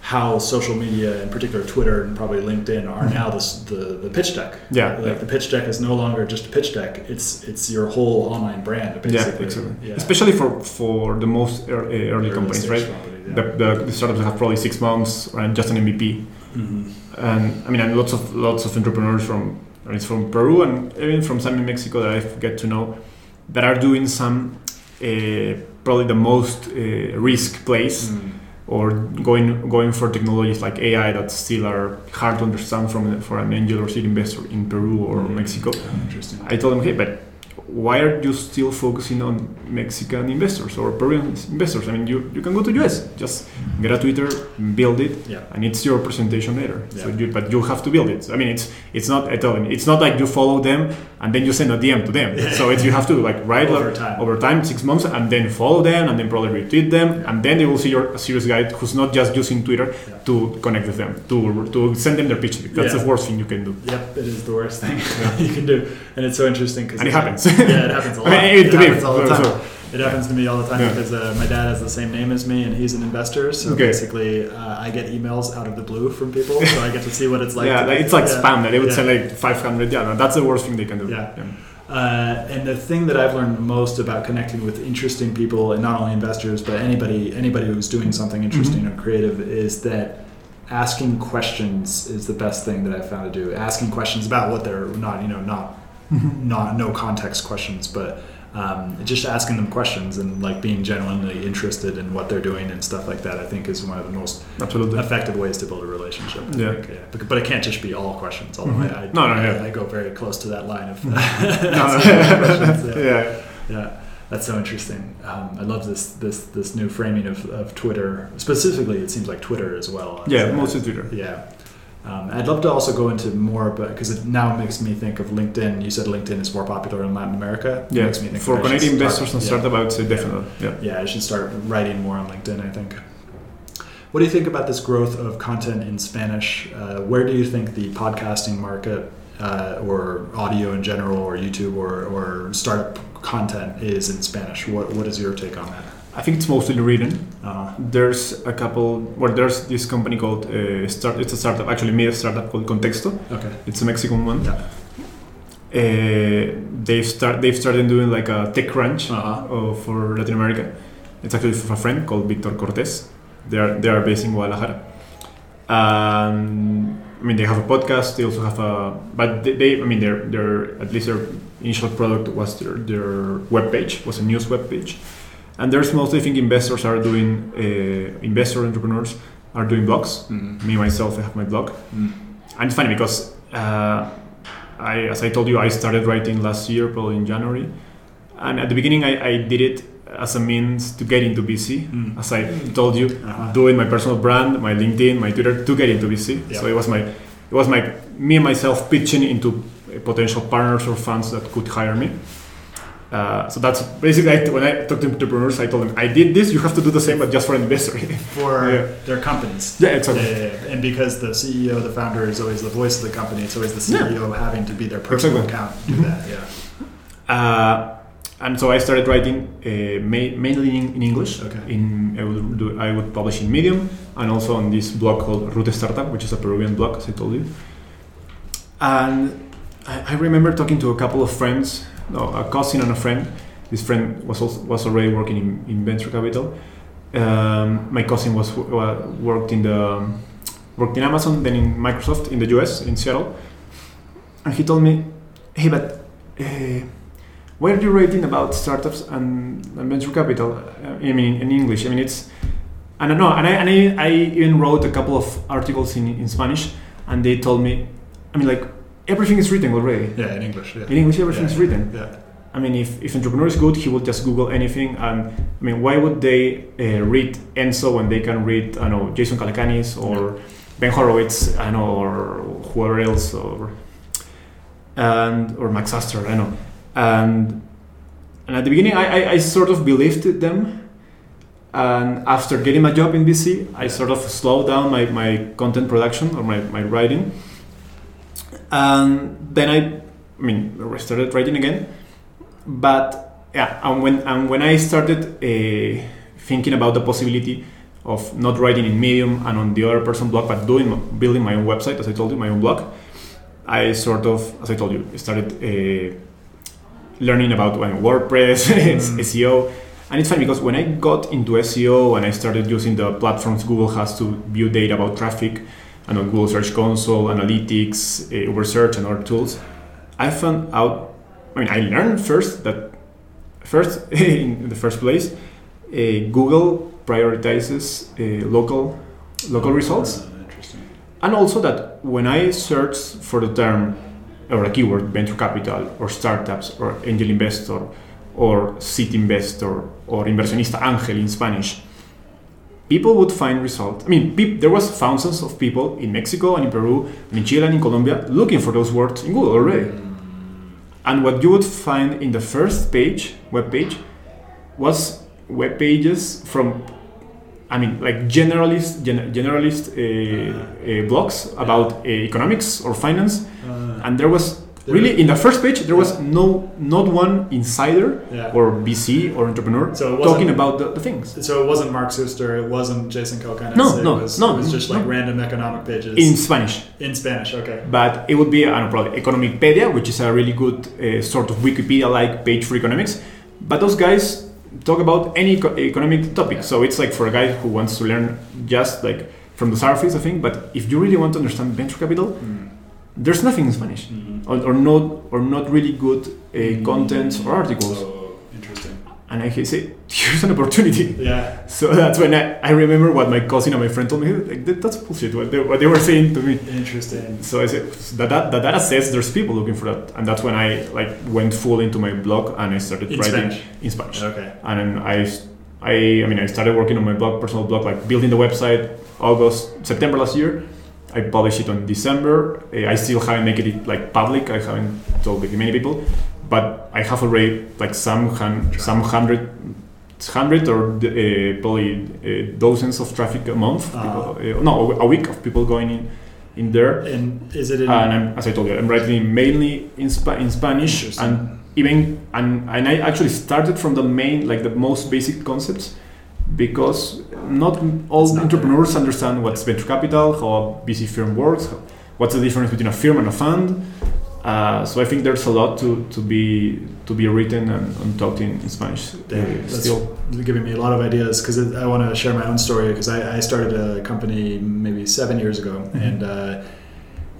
how social media, in particular Twitter and probably LinkedIn, are now this, the the pitch deck. Yeah, Like yeah. the pitch deck is no longer just a pitch deck; it's it's your whole online brand, Basically. Yeah, exactly. Yeah. Especially for, for the most ear- uh, early companies, right? company, yeah. The, the, the startups have probably six months and just an MVP. Mhm. and I mean, and lots of lots of entrepreneurs from least from Peru and even from some in Mexico that I get to know that are doing some probably the most uh, risk place. Mm. or going going for technologies like AI that still are hard to understand from for an angel or seed investor in Peru or Mm. Mexico. Interesting. I told them, hey, but why are you still focusing on Mexican investors or Peruvian investors? I mean, you, you can go to US, just get a Twitter, build it, Yeah. and it's your presentation later. So you, but you have to build it. I mean, it's it's not. I tell them, it's not like you follow them and then you send a DM to them. So it's, you have to like write Over like, time. over time, six months, and then follow them, and then probably retweet them, Yeah. and then they will see you're a serious guy who's not just using Twitter Yeah. to connect with them, to to send them their pitch. That's Yeah. the worst thing you can do. Yep, it is the worst thing you can do, and it's so interesting because And it happens. Yeah, it happens a I lot. mean, it, it- me, happens all the time. so- It happens to me all the time Yeah. because uh, my dad has the same name as me, and he's an investor. So Okay. basically, uh, I get emails out of the blue from people, so I get to see what it's like. yeah, like, it's like yeah. spam. That they would Yeah. say like 500. Yeah, no, that's the worst thing they can do. Yeah. Uh, and the thing that I've learned most about connecting with interesting people, and not only investors, but anybody anybody who's doing something interesting or creative, is that asking questions is the best thing that I've found to do. Asking questions about what they're not, you know, not not no context questions, but um, just asking them questions and like being genuinely interested in what they're doing and stuff like that. I think is one of the most Absolutely. effective ways to build a relationship. I Yeah. think, yeah. But, but it can't just be all questions. Although Mhm. I, I, No, no, yeah. I, go very close to that line of No. asking questions, yeah. yeah. Yeah, that's so interesting. Um, I love this this this new framing of, of Twitter. Specifically, it seems like Twitter as well. Yeah, mostly Twitter. Yeah. Um, I'd love to also go into more, but because it now makes me think of LinkedIn. You said LinkedIn is more popular in Latin America. It Yeah, makes me think for that I should Canadian start- investors and yeah. startup, I would say definitely. Yeah. Yeah, I should start writing more on LinkedIn, I think. What do you think about this growth of content in Spanish? Uh, where do you think the podcasting market uh, or audio in general, or YouTube, or, or startup content is in Spanish. What what is your take on that? I think it's mostly written. Uh, There's a couple. Well, there's this company called uh, start. It's a startup, actually, made a startup called Contxto. okay. It's a Mexican one. Yeah. Uh, they've start. They've started doing like a tech crunch Uh-huh. uh, for Latin America. It's actually from a friend called Victor Cortés. They are they are based in Guadalajara. Um, I mean, they have a podcast. They also have a, but they, they I mean, their their at least their initial product was their their web page was a news web page, and there's mostly I think investors are doing uh, investor entrepreneurs are doing blogs. Mm. Me myself, I have my blog, Mm. and it's funny because uh, I, as I told you, I started writing last year, probably in January, and at the beginning I, I did it as a means to get into VC. Mm. As I told you, Uh-huh. doing my personal brand, my LinkedIn, my Twitter to get into VC. Yeah. So it was my it was my me and myself pitching into potential partners or funds that could hire me. Uh, so that's basically I, when I talk to entrepreneurs, I told them I did this. You have to do the same, but just for an investor. For Yeah. their companies. yeah, exactly. Yeah, yeah. And because the CEO, the founder, is always the voice of the company, it's always the. CEO having to be their personal Exactly. account. Do that, yeah. Uh, and so I started writing uh, ma- mainly in, in English. Okay. In I would do, I would publish in Medium and also on this blog called Route Startup, which is a Peruvian blog, as I told you. And I, I remember talking to a couple of friends, no, a cousin and a friend. This friend was also, was already working in, in venture capital. Um, my cousin was uh, worked in the worked in Amazon, then in Microsoft in the US in Seattle, and he told me, "Hey, but." Uh, why are you writing about startups and, and venture capital? Uh, I mean, in English. I mean, it's. I don't know. And I, and I, I even wrote a couple of articles in, in Spanish, and they told me, I mean, like, everything is written already. Yeah, in English. Yeah. In English, everything is written. Yeah. I mean, if, if entrepreneur is good, he will just Google anything. And I mean, why would they uh, read Enzo when they can read, I know, Jason Calacanis or Ben Horowitz, I know, or whoever else, or and or Mark Suster, I know. And and at the beginning, I, I, I sort of believed them. And after getting my job in VC, I sort of slowed down my, my content production or my, my writing. And then I, I mean, I started writing again. But yeah, and when and when I started uh, thinking about the possibility of not writing in Medium and on the other person blog, but doing building my own website, as I told you, my own blog, I sort of, as I told you, started uh, learning about uh, WordPress, Mm. SEO, and it's funny because when I got into SEO and I started using the platforms Google has to view data about traffic, and on Google Search Console, Analytics, uh, Ubersuggest, and other tools, I found out. I mean, I learned first that first in the first place, uh, Google prioritizes uh, local local results, interesting. and also that when I search for the term or a keyword, venture capital, or startups, or angel investor, or seed investor, or inversionista ángel in Spanish, people would find results. I mean, peop- there was thousands of people in Mexico and in Peru and in Chile and in Colombia looking for those words in Google already. And what you would find in the first page, web page, was web pages from, I mean, like generalist, gen- generalist uh, uh, blogs about uh, economics or finance, Uh, and there was There- really in the first page there was no not one insider yeah. or VC or entrepreneur So talking about the, the things so it wasn't Mark Suster, it wasn't Jason Calacanis. No, it no, was, no, It was just like no. random economic pages in Spanish. in Spanish. Okay. but it would be I don't know, probably Economipedia, which is a really good uh, sort of Wikipedia-like page for economics. But those guys talk about any eco- economic topic, so it's like for a guy who wants to learn just like from the surface, I think. But if you really want to understand venture capital, there's nothing in Spanish, Mhm. Or, or not, or not really good uh, contents or articles. Oh, interesting. And I say, here's an opportunity. Yeah. So that's when I, I remember what my cousin and my friend told me. Like, "That- that's bullshit. What they, what they were saying to me. Interesting. So I said that, that the data says there's people looking for that, and that's when I like went full into my blog and I started In writing Spanish. in Spanish. Okay. And I, I, I mean, I started working on my blog, personal blog, like building the website August, September last year. I published it on December. Uh, I still haven't made it like public. I haven't told like, many people, but I have already like some hun- some hundred, hundred or uh, probably uh, dozens of traffic a month. Uh-huh. People, uh, no, a week of people going in in there. And is it in? and I'm, as I told you, I'm writing mainly in, Spa- in Spanish, and even and, and I actually started from the main, like the most basic concepts, because not all not entrepreneurs understand what's venture capital, how a VC firm works, what's the difference between a firm and a fund. Uh, so I think there's a lot to, to be to be written and, and talked in, in Spanish. Damn, that's still, giving me a lot of ideas because I want to share my own story because I, I started a company maybe seven years ago Mhm. and uh,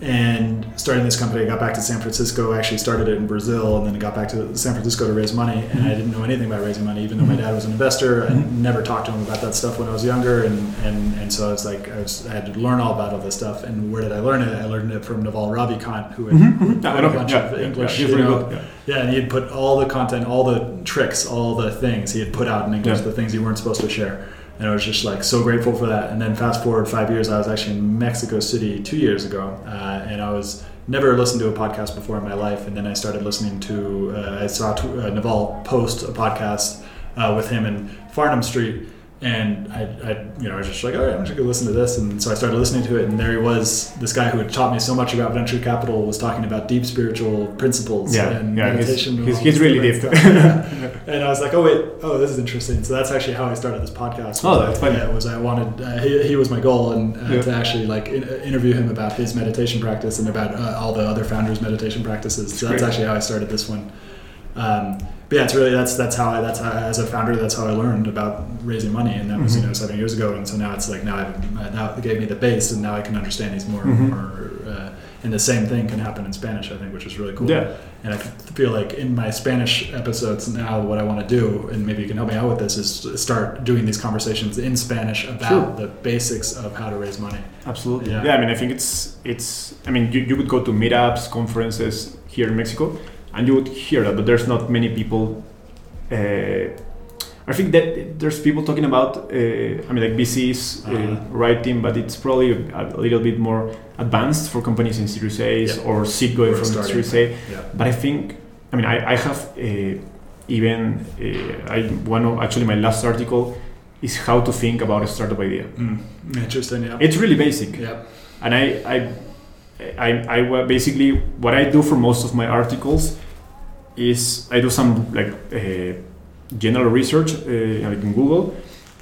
and starting this company I got back to San Francisco. I actually started it in Brazil and then I got back to San Francisco to raise money. And I mm-hmm. didn't know anything about raising money even though my mm-hmm. dad was an investor. I Mhm. never talked to him about that stuff when I was younger. And, and, and so I was like I, was, I had to learn all about all this stuff. And where did I learn it? I learned it from Naval Ravikant who had mm-hmm. I know a bunch Yeah, of yeah, English yeah, you know, good. Yeah. and he had put all the content, all the tricks, all the things he had put out in English, the things you weren't supposed to share. And I was just like so grateful for that. And then fast forward five years, I was actually in Mexico City two years ago, uh, and I was never listened to a podcast before in my life. And then I started listening to, uh, I saw t- uh, Naval post a podcast uh, with him in Farnham Street. And I, I, you know, I was just like, all right, I'm just gonna listen to this. And so I started listening to it, and there he was, this guy who had taught me so much about venture capital was talking about deep spiritual principles Yeah, and yeah, he's- meditation. and he's- he's really deep. Yeah. And I was like, oh wait, oh this is interesting. So that's actually how I started this podcast. Oh, that's I, funny. Yeah, was I wanted uh, he, he was my goal, and uh, Yeah. to actually like in, uh, interview him about his meditation practice and about uh, all the other founders' meditation practices. So that's great. actually how I started this one. Um, but yeah, it's really that's that's how I that's how, as a founder that's how I learned about raising money, and that was you Mhm. know seven years ago, and so now it's like now I've, uh, now it gave me the base, and now I can understand these more Mhm. more. Uh, and the same thing can happen in Spanish, I think, which is really cool. Yeah. And I feel like in my Spanish episodes now, what I want to do, and maybe you can help me out with this, is start doing these conversations in Spanish about Sure. the basics of how to raise money. Absolutely. Yeah. Yeah. I mean, I think it's it's. I mean, you, you would go to meetups, conferences here in Mexico, and you would hear that, but there's not many people. Uh, I think that there's people talking about. Uh, I mean, like VCs uh, Uh-huh. writing, but it's probably a, a little bit more advanced for companies in Series A Yeah. or seed going from. Series A. Yeah. But I think, I mean, I, I have uh, even uh, I one of actually my last article is how to think about a startup idea. Mm. Interesting. Yeah. It's really basic yeah. and I, I, I, I basically what I do for most of my articles is I do some like uh, general research uh, like in Google.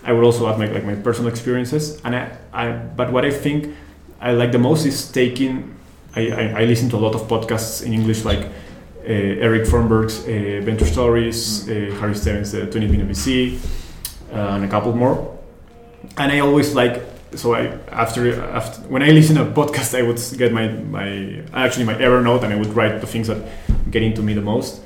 I will also add my like my personal experiences, and I, I but what I think I like the most is taking. I, I, I listen to a lot of podcasts in English like uh, Erik Torenberg's uh, Venture Stories, uh, Harry Stebbings' uh, 20 Minute VC, and a couple more. And I always like so I after after when I listen to a podcast, I would get my my actually my Evernote and I would write the things that get into me the most.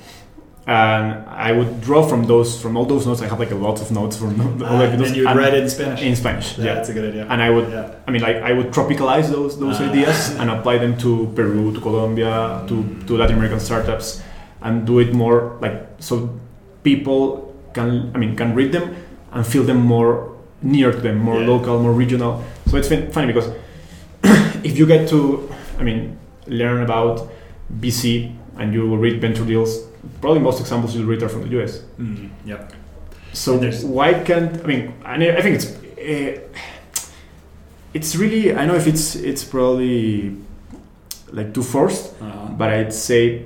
And I would draw from those from all those notes. I have like a lot of notes from all Uh, those and you would write it in Spanish. in Spanish. yeah, Yeah, that's a good idea. and I would yeah. I mean, like I would tropicalize those those Ah. ideas and apply them to Peru, to Colombia, to, to Latin American startups, and do it more like so people can I mean can read them and feel them more near to them, more Yeah. local, more regional. So it's fin- funny because if you get to I mean learn about VC and you will read venture deals, probably most examples you'll read are from the US. Mm. Yep. So why can't I mean? I, I think it's uh, it's really I know if it's it's probably like too forced, Uh, but I'd say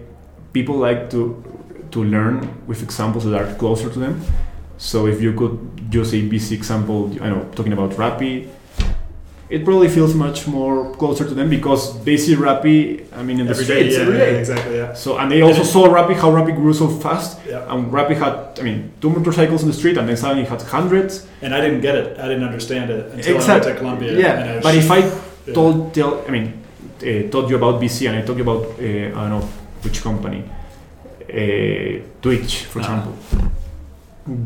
people like to to learn with examples that are closer to them. So if you could use a VC example, I know talking about Rappi, it probably feels much more closer to them because they see Rappi. I mean, in the every day, streets yeah, every yeah, exactly. Yeah. So and they also saw Rappi how Rappi grew so fast. Yeah. And Rappi had, I mean, two motorcycles in the street, and then suddenly had hundreds. And I didn't get it. I didn't understand it until Exact- I went to Colombia. yeah, and I was but if I yeah. Told, tell, I mean, uh, told you about VC, and I told you about, uh, I don't know which company, uh, Twitch, for Uh-huh. example.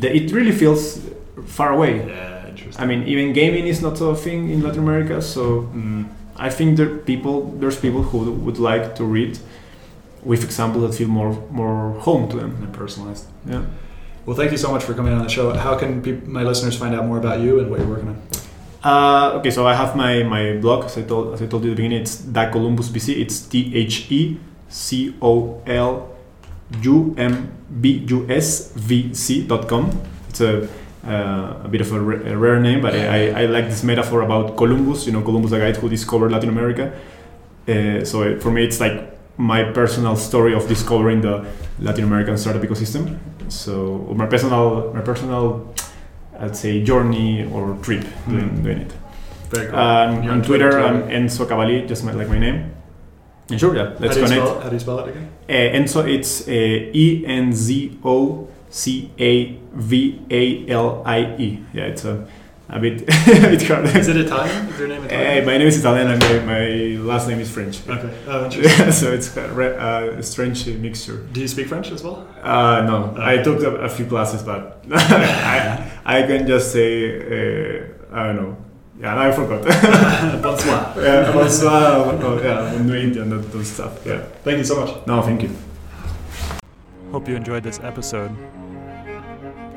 The, it really feels far away. Yeah, interesting. I mean, even gaming is not a thing in Latin America, so Mm. I think there people, there's people who would like to read with examples that feel more more home to them. And personalized. Yeah. Well, thank you so much for coming on the show. How can my listeners find out more about you and what you're working on? Uh, okay, so I have my, my blog, as I told as I told you at the beginning. It's Da Columbus VC. It's T H E C O L U M B U S V C dot com. It's a uh, a bit of a, a rare name, but I, I, like this metaphor about Columbus. You know, Columbus, the guy who discovered Latin America, Uh, so it, for me, it's like my personal story of discovering the Latin American startup ecosystem. So my personal, my personal, I'd say journey or trip doing, Mhm. doing it. Very cool. Um, on Twitter, too, I'm? Enzo Cavalie, just my, like my name. And sure, yeah, let's how, connect. spell, how do you spell it again? Uh, Enzo, it's uh, E N Z O C A V A L I E. Yeah, it's a, a bit a bit hard. Is it Italian? Is your name Uh, Italian? my name is Italian and my, my last name is French. okay. Oh, interesting. So it's a, re- uh, a strange mixture. Do you speak French as well? Uh, no, Oh. I took a, a few classes, but I, I can just say, uh, I don't know. Yeah, I forgot. Bonsoir. yeah, bonsoir, oh, yeah, bonne nuit and that, those stuff. Yeah. Thank you so much. No, thank you. Hope you enjoyed this episode.